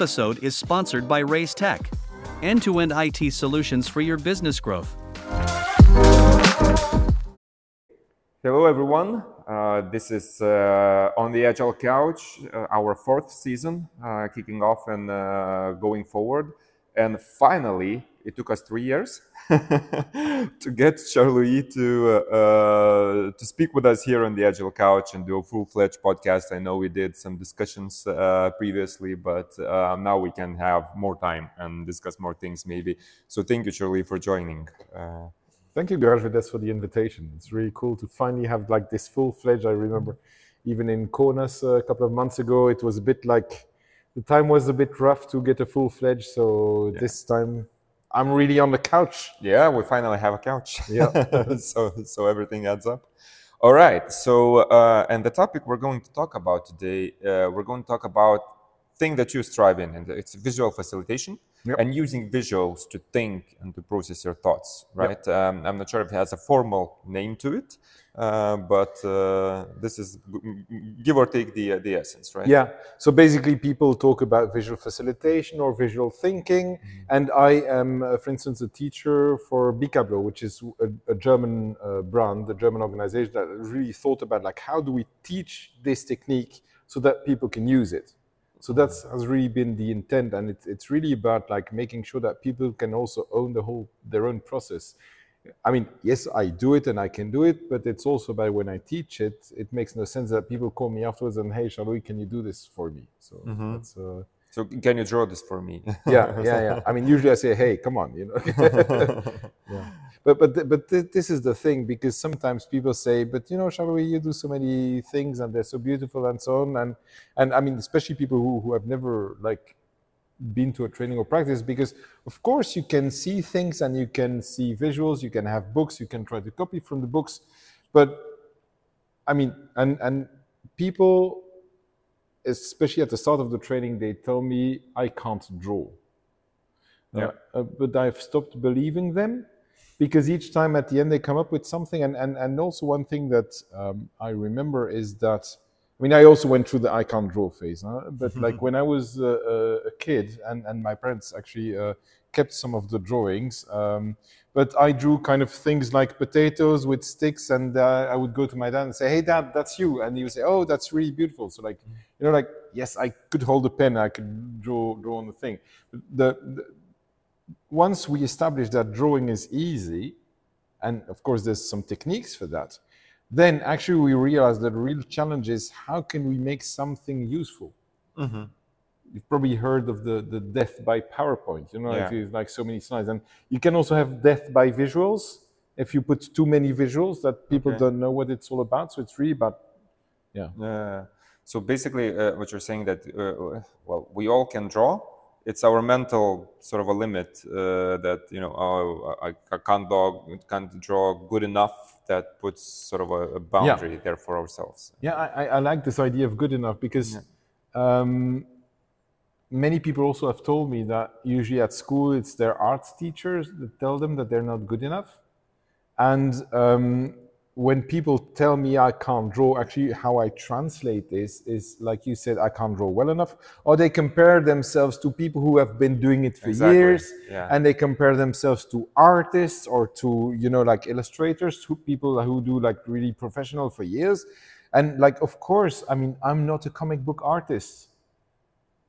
episode is sponsored by Reiz Tech, end to end IT solutions for your business growth. Hello, everyone. Uh, this is uh, On the Agile Couch, uh, our fourth season, uh, kicking off and uh, going forward. And finally, it took us three years to get Charles to uh, to speak with us here on the Agile Couch and do a full-fledged podcast. I know we did some discussions uh, previously, but uh, now we can have more time and discuss more things, maybe. So thank you, Charlie, for joining. Uh, Thank you, Gražvydas, for the invitation. It's really cool to finally have like this full-fledged. I remember even in Kaunas uh, a couple of months ago, it was a bit like the time was a bit rough to get a full-fledged. So this time, I'm really on the couch. Yeah, we finally have a couch. Yeah. so so everything adds up. All right. So uh, and the topic we're going to talk about today, uh, we're going to talk about thing that you strive in, and it's visual facilitation Yep. and using visuals to think and to process your thoughts. Right. Um, I'm not sure if it has a formal name to it, uh, but uh, this is give or take the the essence, right? Yeah. So basically, people talk about visual facilitation or visual thinking, and I am, uh, for instance, a teacher for Bikablo, which is a, a German uh, brand, a German organization that really thought about like how do we teach this technique so that people can use it. So that's has really been the intent, and it's it's really about like making sure that people can also own the whole their own process. I mean, yes, I do it and I can do it, but it's also about when I teach it, it makes no sense that people call me afterwards and hey, Charlie, can you do this for me? So that's uh, So can you draw this for me? yeah, yeah, yeah. I mean, usually I say, hey, come on, you know. yeah. But but th- but th- this is the thing because sometimes people say, but you know, Charlie, you do so many things and they're so beautiful and so on, and and I mean, especially people who who have never like been to a training or practice because of course you can see things and you can see visuals you can have books you can try to copy from the books. But i mean and and people especially at the start of the training they tell me i can't draw. Yeah. uh, but i've stopped believing them because each time at the end they come up with something and and, and also one thing that um, i remember is that I mean, I also went through the I can't draw phase, huh? but like when I was uh, a kid, and, and my parents actually uh, kept some of the drawings, um, but I drew kind of things like potatoes with sticks, and uh, I would go to my dad and say, "Hey, dad, that's you," and he would say, "Oh, that's really beautiful." So like, you know, like yes, I could hold a pen, I could draw draw on the thing. The, the once we establish that drawing is easy, and of course there's some techniques for that then actually we realize that the real challenge is how can we make something useful you've probably heard of the, the death by powerpoint you know if Yeah. you like so many slides and you can also have death by visuals if you put too many visuals that people Okay. don't know what it's all about so it's really about yeah Uh, so basically, uh, what you're saying that uh, well, we all can draw. It's our mental sort of a limit uh, that you know oh, I, I can't draw can't draw good enough. That puts sort of a, a boundary there for ourselves. Yeah, I, I- I like this idea of good enough because um, many people also have told me that usually at school it's their arts teachers that tell them that they're not good enough. And um, when people tell me I can't draw, actually, how I translate this is like you said, I can't draw well enough, or they compare themselves to people who have been doing it for Exactly, years, yeah. and they compare themselves to artists or to you know like illustrators, to people who do like really professional for years, and like of course, I mean, I'm not a comic book artist.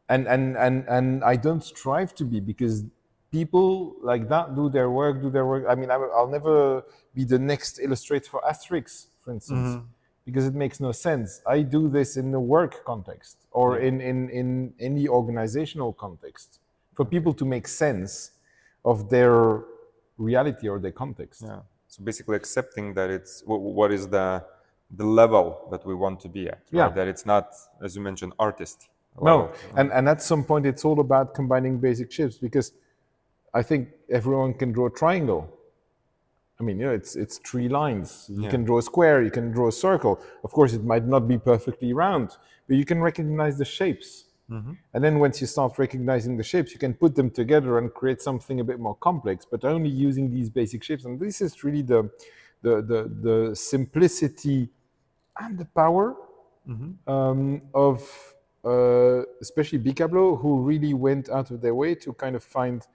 And and and and I don't strive to be because people like that do their work, do their work. I mean, I, will- I'll never be the next illustrator for Asterix, for instance, mm-hmm. because it makes no sense. I do this in the work context or in in in any organizational context for people to make sense of their reality or their context. Yeah. So basically, accepting that it's wh- what is the the level that we want to be at. right? Yeah. That it's not, as you mentioned, artist. No, and and at some point it's all about combining basic shapes because I think everyone can draw a triangle. I mean, you know, it's it's three lines. You can draw a square, you can draw a circle. Of course, it might not be perfectly round, but you can recognize the shapes. And then once you start recognizing the shapes, you can put them together and create something a bit more complex, but only using these basic shapes. And this is really the the the, the simplicity and the power um, of uh, especially Bikablo, who really went out of their way to kind of find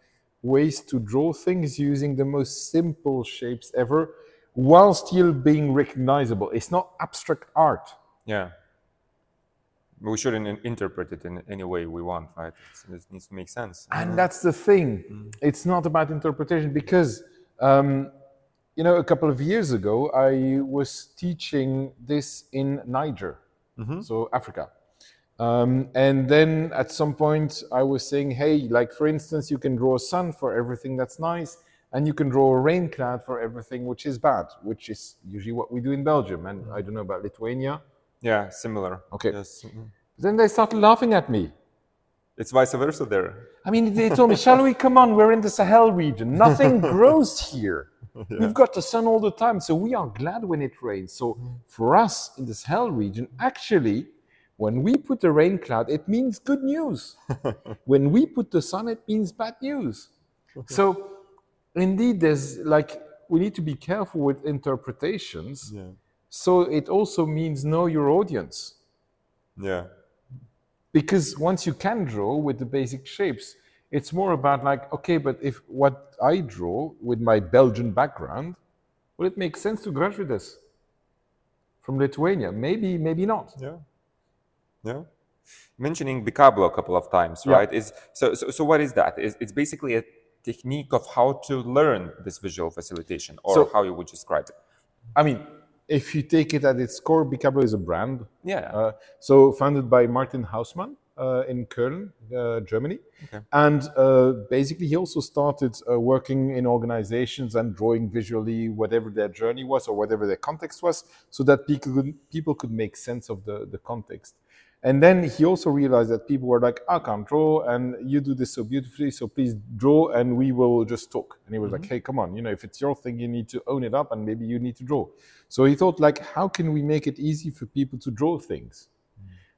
ways to draw things using the most simple shapes ever while still being recognizable. It's not abstract art. Yeah. We shouldn't interpret it in any way we want, right? It needs to make sense. And that's the thing. It's not about interpretation because, um, you know, a couple of years ago, I was teaching this in Niger, so Africa. Um, and then at some point, I was saying, hey, like for instance, you can draw a sun for everything that's nice, and you can draw a rain cloud for everything which is bad, which is usually what we do in Belgium. And I don't know about Lithuania. Yeah, similar. Okay. Yes. mhm. Then they started laughing at me. It's vice versa there. I mean, they told me, shall we come on? We're in the Sahel region. Nothing grows here. We've got the sun all the time. So we are glad when it rains. So for us in the Sahel region, actually, when we put a rain cloud, it means good news. when we put the sun, it means bad news. So indeed, there's like, we need to be careful with interpretations. Yeah. So it also means know your audience Yeah. because once you can draw with the basic shapes it's more about like okay but if what i draw with my belgian background will it make sense to graduates from lithuania maybe maybe not Yeah. Yeah. Mentioning Bikablo a couple of times, Yeah. right? Is so, so so what is that? Is it's basically a technique of how to learn this visual facilitation or So- how you would describe it. i mean if you take it at its core bikablo is a brand Yeah. Uh, so founded by Martin Haussmann uh, in Köln, uh, Germany, and uh, basically he also started uh, working in organizations and drawing visually whatever their journey was or whatever their context was, so that people could, people could make sense of the, the context. And then he also realized that people were like, I can't draw, and you do this so beautifully, so please draw, and we will just talk. And he was like, Hey, come on, you know, if it's your thing, you need to own it up, and maybe you need to draw. So he thought, like, how can we make it easy for people to draw things?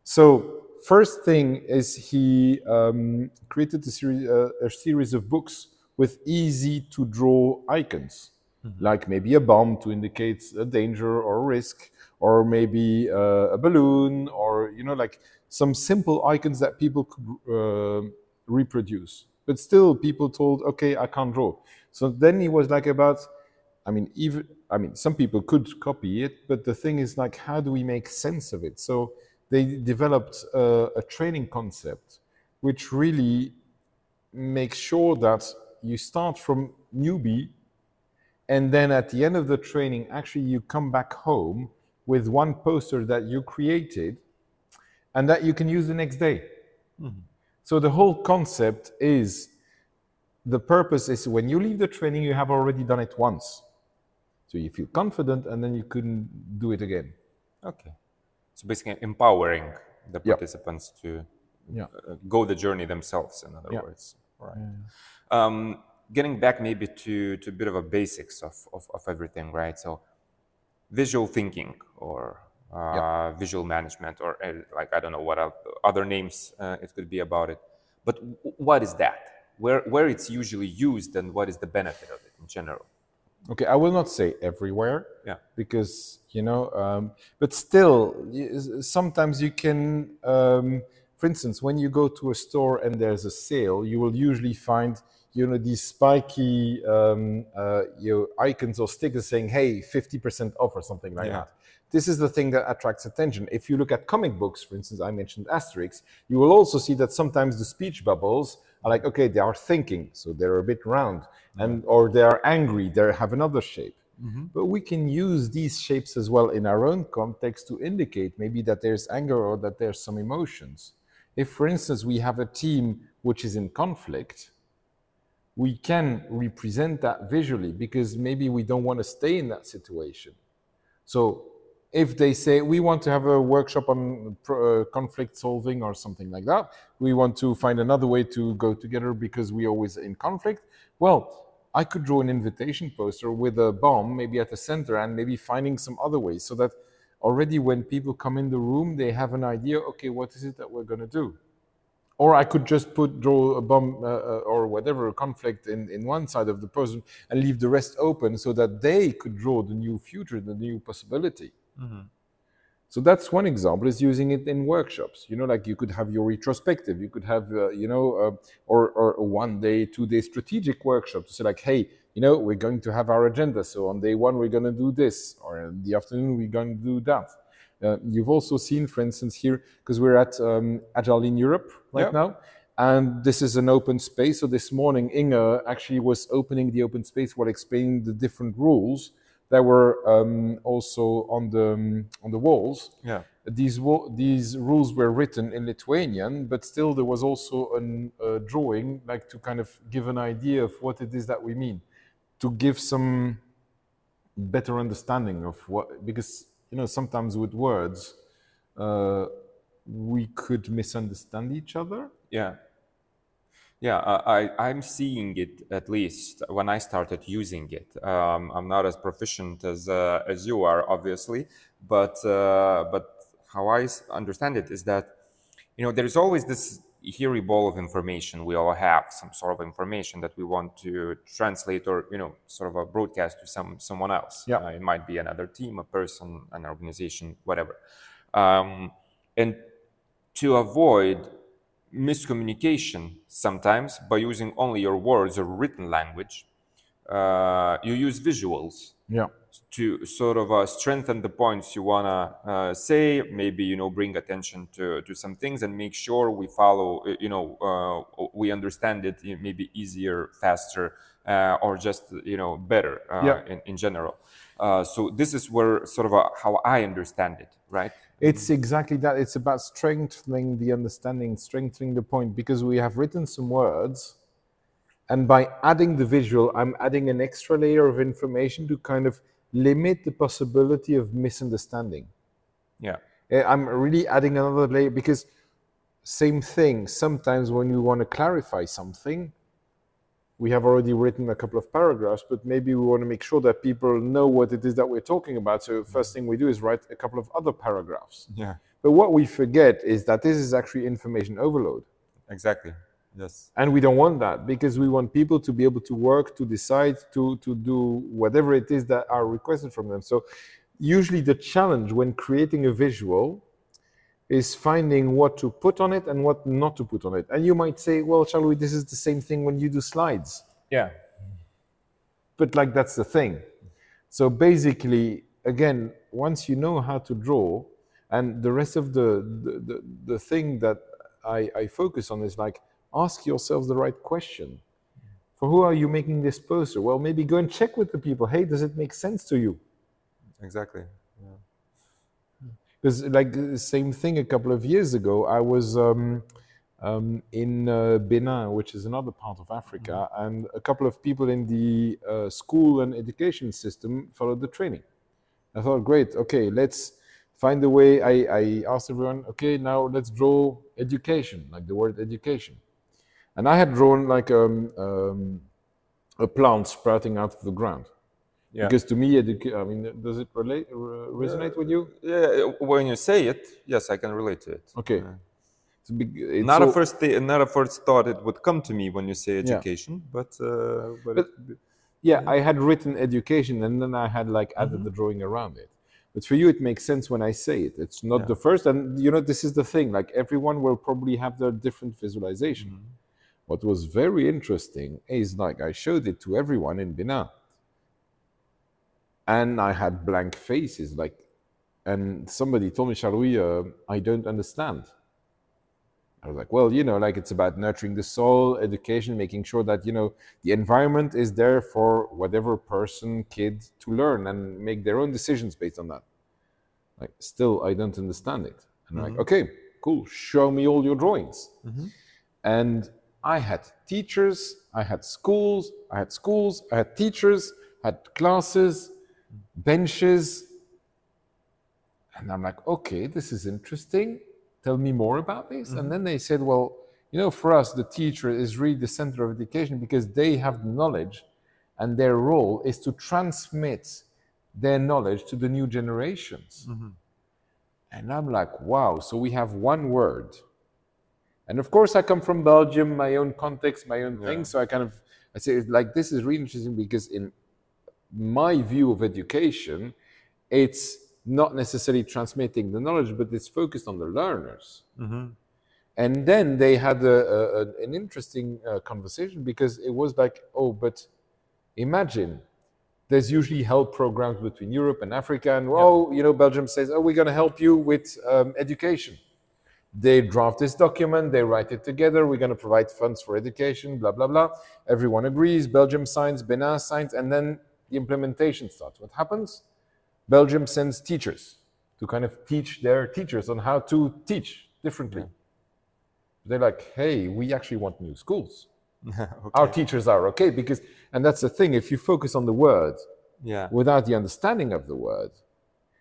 So first thing is he um, created a series, uh, a series of books with easy to draw icons, like maybe a bomb to indicate a danger or a risk, or maybe uh, a balloon, or you know, like some simple icons that people could uh, reproduce. But still, people told, okay, I can't draw. So then he was like about I mean, even I mean, some people could copy it, but the thing is, like, how do we make sense of it? So they developed a, a training concept, which really makes sure that you start from newbie, and then at the end of the training, actually, you come back home with one poster that you created, and that you can use the next day. So the whole concept is the purpose is when you leave the training, you have already done it once. So you feel confident and then you couldn't do it again. Okay. So basically empowering the Yeah. participants to Yeah. uh, go the journey themselves, in other Yeah. words. Right. Um, getting back maybe to, to a bit of a basics of, of, of everything, right? So visual thinking or uh, visual management or uh, like, I don't know what other names uh, it could be about it. But w- what is that? Where, where it's usually used and what is the benefit of it in general? Okay, I will not say everywhere. Yeah. Because, you know, um, but still, sometimes you can, um, for instance, when you go to a store and there's a sale, you will usually find, you know, these spiky um, uh, you know, icons or stickers saying, hey, 50% off or something like Yeah. that. This is the thing that attracts attention. If you look at comic books, for instance, I mentioned Asterix, you will also see that sometimes the speech bubbles are like, okay, they are thinking, so they're a bit round, and or they are angry, they have another shape. But we can use these shapes as well in our own context to indicate maybe that there's anger or that there's some emotions. If, for instance, we have a team which is in conflict, we can represent that visually because maybe we don't want to stay in that situation. So if they say we want to have a workshop on uh, conflict solving or something like that, we want to find another way to go together because we always in conflict. Well, I could draw an invitation poster with a bomb, maybe at the center, and maybe finding some other ways so that already when people come in the room, they have an idea. Okay, what is it that we're going to do? Or I could just put draw a bomb uh, uh, or whatever a conflict in, in one side of the person and leave the rest open so that they could draw the new future, the new possibility. So that's one example is using it in workshops. You know, like you could have your retrospective, you could have, uh, you know, uh, or, or a one day, two day strategic workshop to say like, hey, you know, we're going to have our agenda. So on day one, we're going to do this, or in the afternoon, we're going to do that. Uh, you've also seen, for instance, here, because we're at um, Agile in Europe right now, and this is an open space. So this morning, Inge actually was opening the open space while explaining the different rules that were um, also on the um, on the walls. Yeah. These these rules were written in Lithuanian, but still there was also an- a drawing, like to kind of give an idea of what it is that we mean, to give some better understanding of what because you know sometimes with words uh, we could misunderstand each other. Yeah. Yeah, I, I- I'm seeing it at least when I started using it. Um, I'm not as proficient as uh, as you are, obviously, but uh, but how I understand it is that you know there is always this hairy ball of information we all have, some sort of information that we want to translate or you know sort of a broadcast to some someone else. Yeah. Uh, it might be another team, a person, an organization, whatever. Um, and to avoid miscommunication sometimes by using only your words or written language uh, you use visuals Yeah. to sort of uh, strengthen the points you want to uh, say maybe you know bring attention to, to some things and make sure we follow uh, you know uh, we understand it maybe easier faster uh, or just you know better uh, Yeah. in, in general uh, so this is where sort of how i understand it right It's exactly that. It's about strengthening the understanding, strengthening the point, because we have written some words, and by adding the visual, I'm adding an extra layer of information to kind of limit the possibility of misunderstanding. yeah Eh, I'm really adding another layer because same thing. Sometimes when you want to clarify something, we have already written a couple of paragraphs, but maybe we want to make sure that people know what it is that we're talking about. So first thing we do is write a couple of other paragraphs. yeah But what we forget is that this is actually information overload. exactly yes And we don't want that because we want people to be able to work, to decide, to, to do whatever it is that are requested from them. So, usually, the challenge when creating a visual is finding what to put on it and what not to put on it. And you might say, well, Charlie, this is the same thing when you do slides. yeah But, like, that's the thing. So, basically, again, once you know how to draw, and the rest of the, the, the, the thing that I, I focus on is like, ask yourselves the right question. For who are you making this poster? Well, maybe go and check with the people. Hey, does it make sense to you? exactly Because, like, the same thing a couple of years ago, I was um, um, in uh, Benin, which is another part of Africa, and a couple of people in the uh, school and education system followed the training. I thought, great, okay, let's find a way. I, I asked everyone, okay, now let's draw education, like the word education. And I had drawn like um, um, a plant sprouting out of the ground. Yeah. Because to me, I mean, does it relate, uh, resonate with you? Yeah, when you say it, yes, I can relate to it. Okay. It's big, it's Not a first, th- not a first thought it would come to me when you say education, but uh, but, But- yeah, I had written education and then I had like added the drawing around it. But for you, it makes sense when I say it. It's not the first, and you know, this is the thing. Like everyone will probably have their different visualization. What was very interesting is like I showed it to everyone in Benin, and I had blank faces. Like, and somebody told me, uh, I don't understand. I was like, well, you know, like it's about nurturing the soul, education, making sure that, you know, the environment is there for whatever person, kid to learn and make their own decisions based on that. Like, still, I don't understand it. And I'm like, okay, cool, show me all your drawings. And I had teachers, I had schools, I had schools, I had teachers, had classes, benches. And I'm like, okay, this is interesting. Tell me more about this. And mm-hmm. then they said, well, you know, for us, the teacher is really the center of education because they have the knowledge and their role is to transmit their knowledge to the new generations. Mm-hmm. And I'm like, wow, so we have one word. And of course, I come from Belgium, my own context, my own thing. So I kind of, I say, like, this is really interesting because in my view of education, it's not necessarily transmitting the knowledge, but it's focused on the learners. And then they had a, a, a- an interesting uh, conversation because it was like, oh, but imagine there's usually help programs between Europe and Africa, and oh, you know, Belgium says, oh, we're going to help you with um, education. They draft this document, they write it together, we're going to provide funds for education, blah, blah, blah. Everyone agrees, Belgium signs, Benin signs, and then the implementation starts. What happens? Belgium sends teachers to kind of teach their teachers on how to teach differently. Hmm. They're like, hey, we actually want new schools. Our teachers are okay because, and that's the thing, if you focus on the word Yeah. without the understanding of the word.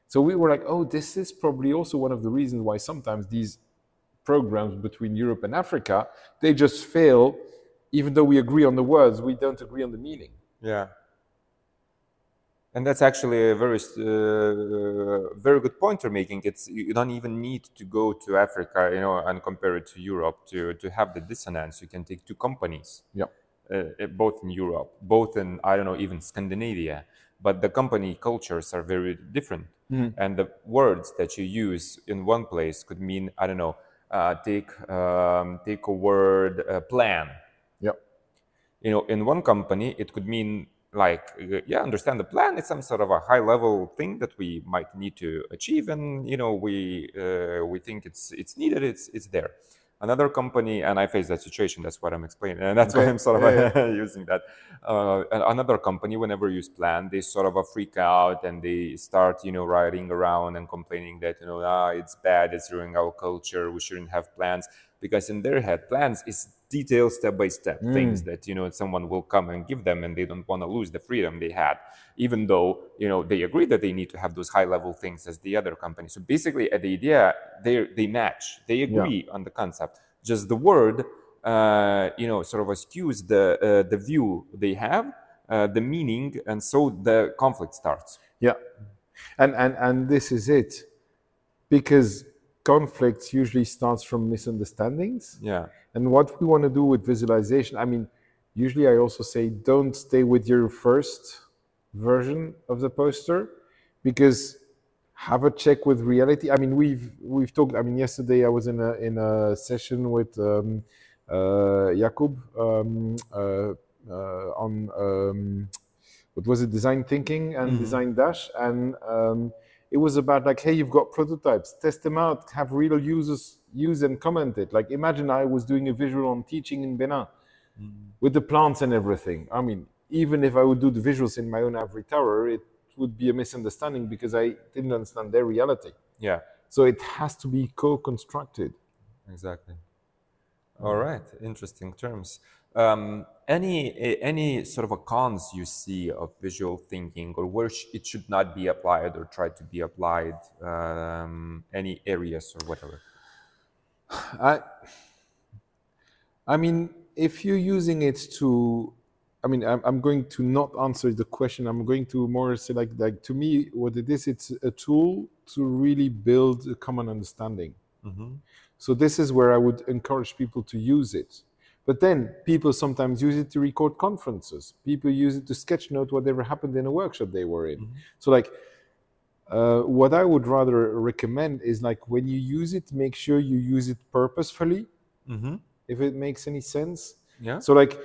So we were like, oh, this is probably also one of the reasons why sometimes these programs between Europe and Africa, they just fail, even though we agree on the words, we don't agree on the meaning. Yeah. And that's actually a very, uh, very good point you're making. It's you don't even need to go to Africa, you know, and compare it to Europe to to have the dissonance. You can take two companies, Yeah. uh, uh, both in Europe, both in I don't know, even Scandinavia, but the company cultures are very different, and the words that you use in one place could mean I don't know, uh, take um, take a word uh, plan. Yeah. you know in one company it could mean like yeah understand the plan. It's some sort of a high level thing that we might need to achieve and you know we uh, we think it's it's needed. It's it's there another company and i face that situation that's what i'm explaining and that's why i'm sort of Yeah, using that. Uh, another company whenever you use plan they sort of a freak out and they start you know riding around and complaining that you know ah it's bad it's ruining our culture we shouldn't have plans because in their head plans is detailed step by step things that you know someone will come and give them and they don't want to lose the freedom they had even though you know they agree that they need to have those high level things as the other company. So basically at the idea they they match they agree on the concept. Just the word uh, you know sort of eschews the uh, the view they have uh, the meaning and so the conflict starts. Yeah. And, and, and this is it. Because conflicts usually starts from misunderstandings. yeah And what we want to do with visualization, I mean, usually I also say don't stay with your first version of the poster because have a check with reality. I mean, we've we've talked. I mean, yesterday I was in a in a session with um, uh, Jakub um, uh, uh, on um, what was it, design thinking and design dash, and um, it was about like, hey, you've got prototypes, test them out, have real users use and comment it. Like, imagine I was doing a visual on teaching in Benin mm. with the plants and everything. I mean, even if I would do the visuals in my own ivory tower, it would be a misunderstanding because I didn't understand their reality. yeah So it has to be co-constructed. Exactly. All right, interesting terms. Um, any any sort of a cons you see of visual thinking, or where it should not be applied or try to be applied? Um, any areas or whatever. I, I mean, if you're using it to, I mean, I'm, I'm going to not answer the question. I'm going to more say like, like to me, what it is, it's a tool to really build a common understanding. So this is where I would encourage people to use it. But then people sometimes use it to record conferences. People use it to sketch note whatever happened in a workshop they were in. So like uh, what I would rather recommend is like when you use it, make sure you use it purposefully, if it makes any sense. Yeah. So like,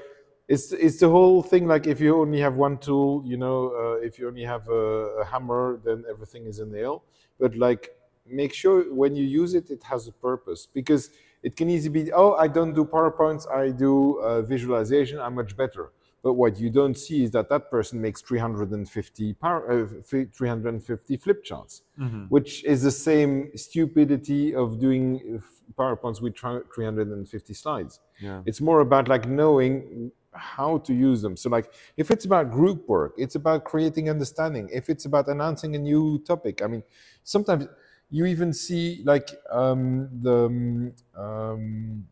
it's it's the whole thing. Like if you only have one tool, you know, uh, if you only have a, a hammer, then everything is a nail. But like, make sure when you use it, it has a purpose because it can easily be, oh, I don't do PowerPoints, I do uh, visualization, I'm much better. But what you don't see is that that person makes 350 power, uh, 350 flip charts, which is the same stupidity of doing uh, PowerPoints with 350 slides. Yeah. It's more about like knowing how to use them. So like if it's about group work, it's about creating understanding. If it's about announcing a new topic, I mean, sometimes you even see like um, the um, um,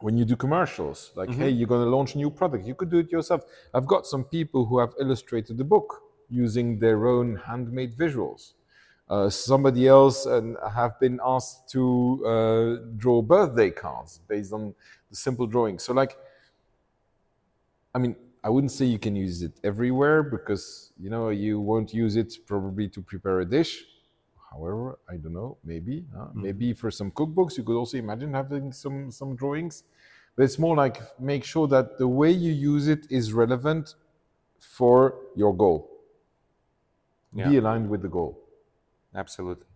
when you do commercials, like hey, you're going to launch a new product, you could do it yourself. I've got some people who have illustrated the book using their own handmade visuals. Uh, somebody else and have been asked to uh, draw birthday cards based on the simple drawing. So like, I mean, I wouldn't say you can use it everywhere because you know you won't use it probably to prepare a dish. However, I don't know, maybe. Uh, Maybe for some cookbooks, you could also imagine having some, some drawings. But it's more like make sure that the way you use it is relevant for your goal. Yeah. Be aligned with the goal. Absolutely.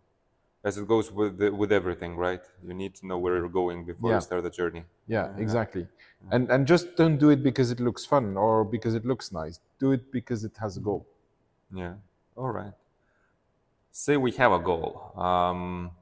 As it goes with the, with everything, right? You need to know where you're going before Yeah. you start the journey. Yeah, exactly. And and just don't do it because it looks fun or because it looks nice. Do it because it has a goal. Yeah. All right. Say we have a goal. Um,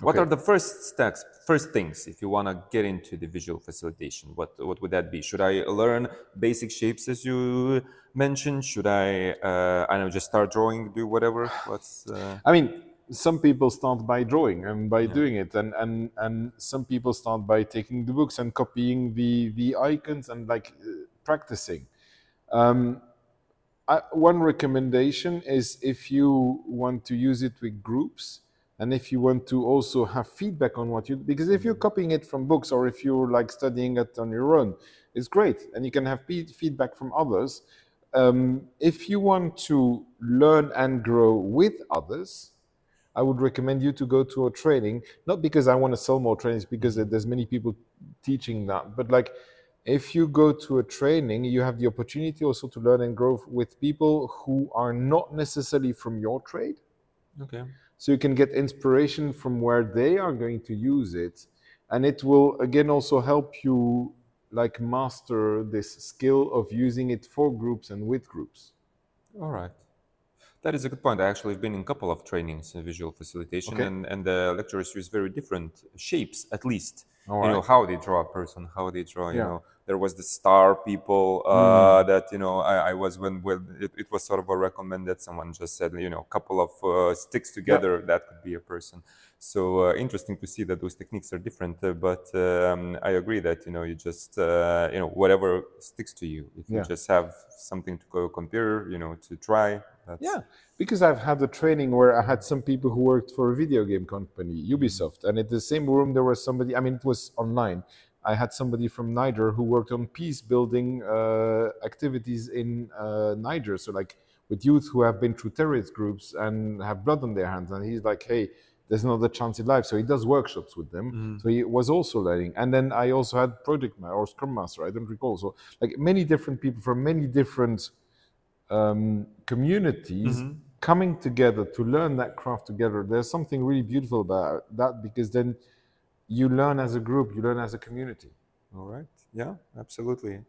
what Okay. are the first steps, first things if you want to get into the visual facilitation? What what would that be? Should I learn basic shapes as you mentioned? Should I uh, I know just start drawing, do whatever? What's uh, I mean, some people start by drawing and by doing it, and, and and some people start by taking the books and copying the the icons and like uh, practicing. Um, I, one recommendation is if you want to use it with groups and if you want to also have feedback on what you because if you're copying it from books or if you're like studying it on your own it's great and you can have fe- feedback from others. Um, if you want to learn and grow with others I would recommend you to go to a training, not because I want to sell more trainings, because there's many people teaching that, but like if you go to a training, you have the opportunity also to learn and grow with people who are not necessarily from your trade. okay? So you can get inspiration from where they are going to use it. And it will again also help you like master this skill of using it for groups and with groups. All right. That is a good point. I actually have been in a couple of trainings in visual facilitation, Okay. and, and the lecturers use very different shapes, at least. All you know, how they draw a person, how they draw, you Yeah. Mm. know. There was the star people uh, that, you know, I, I was when, when it, it was sort of a recommended. Someone just said, you know, a couple of uh, sticks together, that could be a person. So uh, interesting to see that those techniques are different. Uh, but um, I agree that, you know, you just, uh, you know, whatever sticks to you. If you just have something to go compare, you know, to try. That's, Yeah, because I've had a training where I had some people who worked for a video game company, Ubisoft, and in the same room there was somebody. I mean, it was online. I had somebody from Niger who worked on peace building uh, activities in uh, Niger, so like with youth who have been through terrorist groups and have blood on their hands. And he's like, "Hey, there's another chance in life." So he does workshops with them. So he was also learning. And then I also had project ma- or scrum master. I don't recall. So like many different people from many different um, communities coming together to learn that craft together. There's something really beautiful about that because then you learn as a group, you learn as a community. All right. Yeah, absolutely.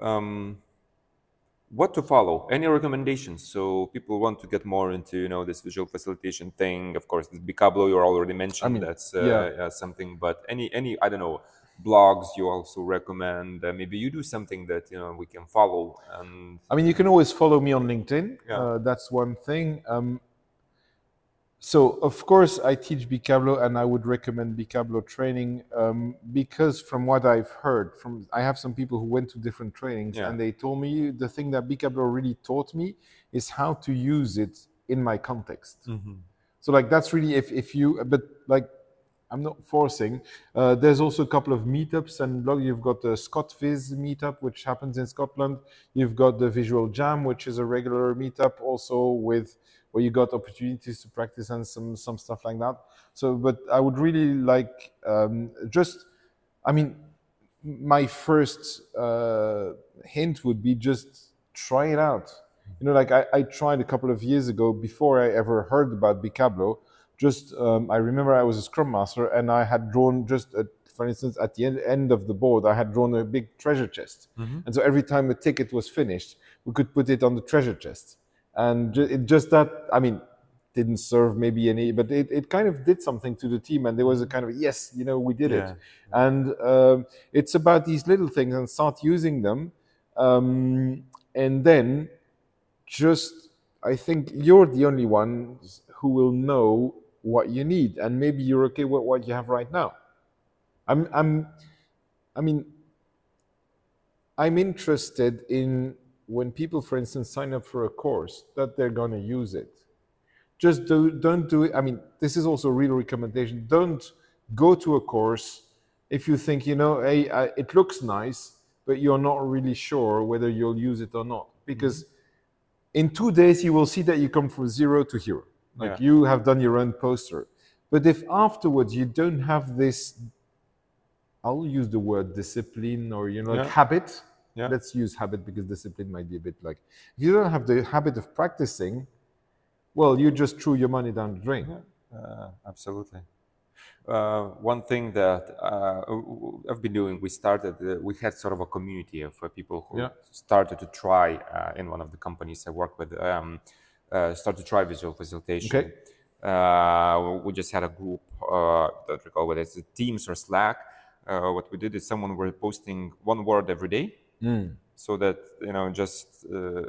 Um, what to follow? Any recommendations? So people want to get more into you know this visual facilitation thing. Of course, this Bikablo you already mentioned. I mean, that's uh, yeah. uh, something. But any any I don't know blogs you also recommend. Uh, maybe you do something that you know we can follow. And I mean, you can always follow me on LinkedIn. Yeah. Uh, that's one thing. Um, so, of course, I teach Bikablo, and I would recommend Bikablo training um, because, from what I've heard, from I have some people who went to different trainings, Yeah. and they told me the thing that Bikablo really taught me is how to use it in my context. So, like, that's really if if you, but like, I'm not forcing. Uh, there's also a couple of meetups and blog. You've got the ScotViz meetup, which happens in Scotland. You've got the Visual Jam, which is a regular meetup, also with where you got opportunities to practice and some some stuff like that. So, but I would really like um, just, I mean, my first uh, hint would be just try it out. You know, like I, I tried a couple of years ago before I ever heard about Bikablo. Just um, I remember I was a scrum master and I had drawn just, a, for instance, at the end, end of the board, I had drawn a big treasure chest. And so every time a ticket was finished, we could put it on the treasure chest. And it just that, I mean, didn't serve maybe any, but it, it kind of did something to the team. And there was a kind of, yes, you know, we did Yeah. it. And um, it's about these little things and start using them. Um, and then just, I think you're the only ones who will know what you need. And maybe you're okay with what you have right now. I'm, I'm, I mean, I'm interested in when people, for instance, sign up for a course that they're going to use it. Just do, don't do it. I mean, this is also a real recommendation. Don't go to a course if you think, you know, hey, I, it looks nice, but you're not really sure whether you'll use it or not. Mm-hmm. Because in two days, you will see that you come from zero to hero. Like Yeah. you have done your own poster. But if afterwards you don't have this, I'll use the word discipline or you know like habit. Yeah. Let's use habit because discipline might be a bit like if you don't have the habit of practicing, well, you just threw your money down the drain. Uh, absolutely. Uh, one thing that uh, I've been doing, we started, uh, we had sort of a community of uh, people who Yeah. started to try uh, in one of the companies I work with, um, uh, start to try visual facilitation. Okay. Uh, we just had a group uh, that we call whether it's Teams or Slack. Uh, what we did is someone were posting one word every day, so that you know just uh,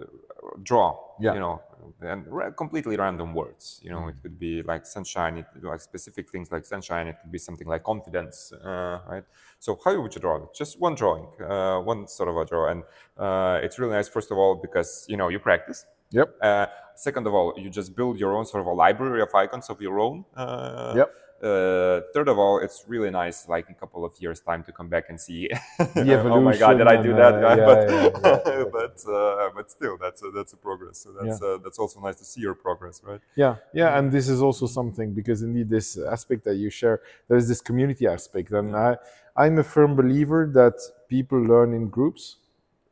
draw Yeah. you know and completely random words you know it could be like sunshine it like specific things like sunshine it could be something like confidence uh, right so how would you draw it just one drawing uh, one sort of a draw and uh, it's really nice first of all because you know you practice Yep. uh, second of all you just build your own sort of a library of icons of your own uh, Yep. Uh, third of all, it's really nice, like in a couple of years' time, to come back and see. The oh my God, did I do and, that? uh, yeah, but yeah, yeah, but uh, but still, that's a, that's a progress. So that's uh, that's also nice to see your progress, right? Yeah, yeah, and this is also something because indeed this aspect that you share, there is this community aspect, and I, I'm a firm believer that people learn in groups.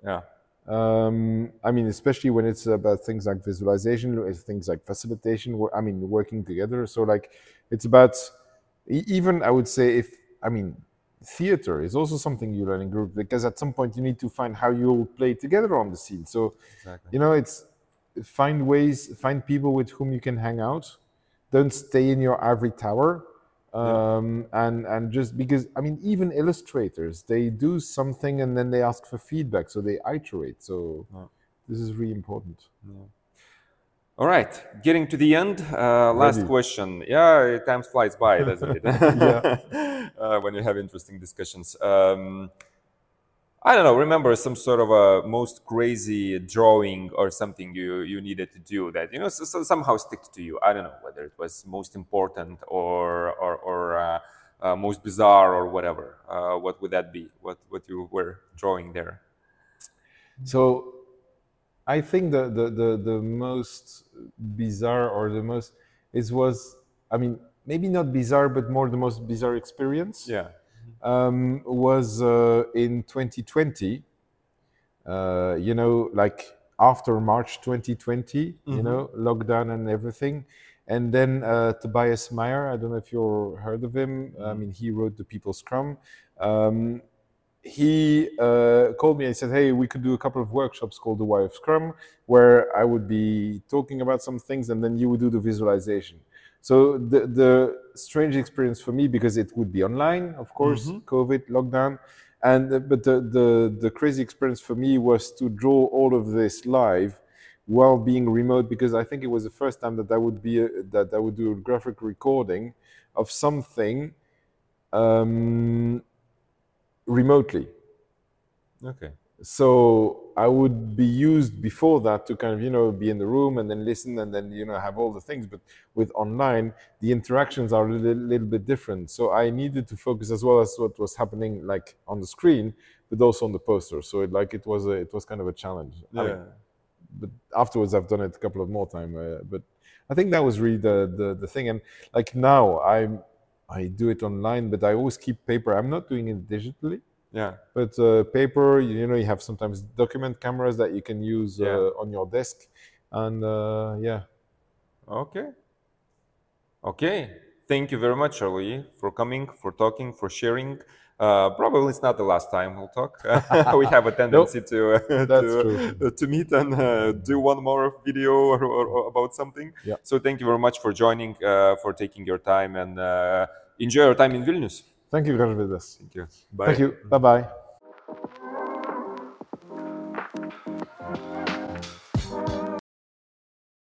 Yeah, Um, I mean, especially when it's about things like visualization, things like facilitation. I mean, working together. So like, it's about even I would say if I mean, theater is also something you learn in group because at some point you need to find how you'll play together on the scene. So exactly. you know, it's find ways, find people with whom you can hang out. Don't stay in your ivory tower. Um, and and just because I mean, even illustrators, they do something and then they ask for feedback, so they iterate. So this is really important. All right, getting to the end. Uh, last Ready. question. Yeah, time flies by, doesn't it? Yeah. uh, when you have interesting discussions. Um, I don't know. Remember some sort of a most crazy drawing or something you you needed to do that you know so, so somehow stick to you. I don't know whether it was most important or or or uh, uh, most bizarre or whatever. Uh, what would that be? What what you were drawing there? So I think the, the, the, the most bizarre or the most it was I mean maybe not bizarre but more the most bizarre experience Yeah. um, was uh, in 2020 uh, you know like after March 2020 you know lockdown and everything. And then uh, Tobias Mayer I don't know if you heard of him. I mean he wrote the People Scrum um, he uh, called me and said, "Hey, we could do a couple of workshops called the Why of Scrum, where I would be talking about some things, and then you would do the visualization." So the the strange experience for me because it would be online, of course, COVID lockdown, and uh, but the, the the crazy experience for me was to draw all of this live while being remote because I think it was the first time that I would be a, that I would do a graphic recording of something. Um, remotely. Okay. So I would be used before that to kind of, you know, be in the room and then listen and then, you know, have all the things. But with online, the interactions are a little, little bit different. So I needed to focus as well as what was happening like on the screen, but also on the poster. So it like it was a, it was kind of a challenge. I mean, but afterwards I've done it a couple of more time. Uh, but I think that was really the, the the thing. And like now I'm I do it online, but I always keep paper. I'm not doing it digitally. Yeah. But uh, paper, you know, you have sometimes document cameras that you can use Yeah. uh, on your desk, and uh, yeah, Okay. Okay. Thank you very much, Charlie, for coming, for talking, for sharing. Uh, probably it's not the last time we'll talk. we have a tendency to uh, to, uh, to meet and uh, do one more video or, or, or about something. Yeah. So thank you very much for joining, uh, for taking your time, and uh, enjoy your time in Vilnius. thank you, Gražvydas. Thank you. Bye. Thank you. Bye bye.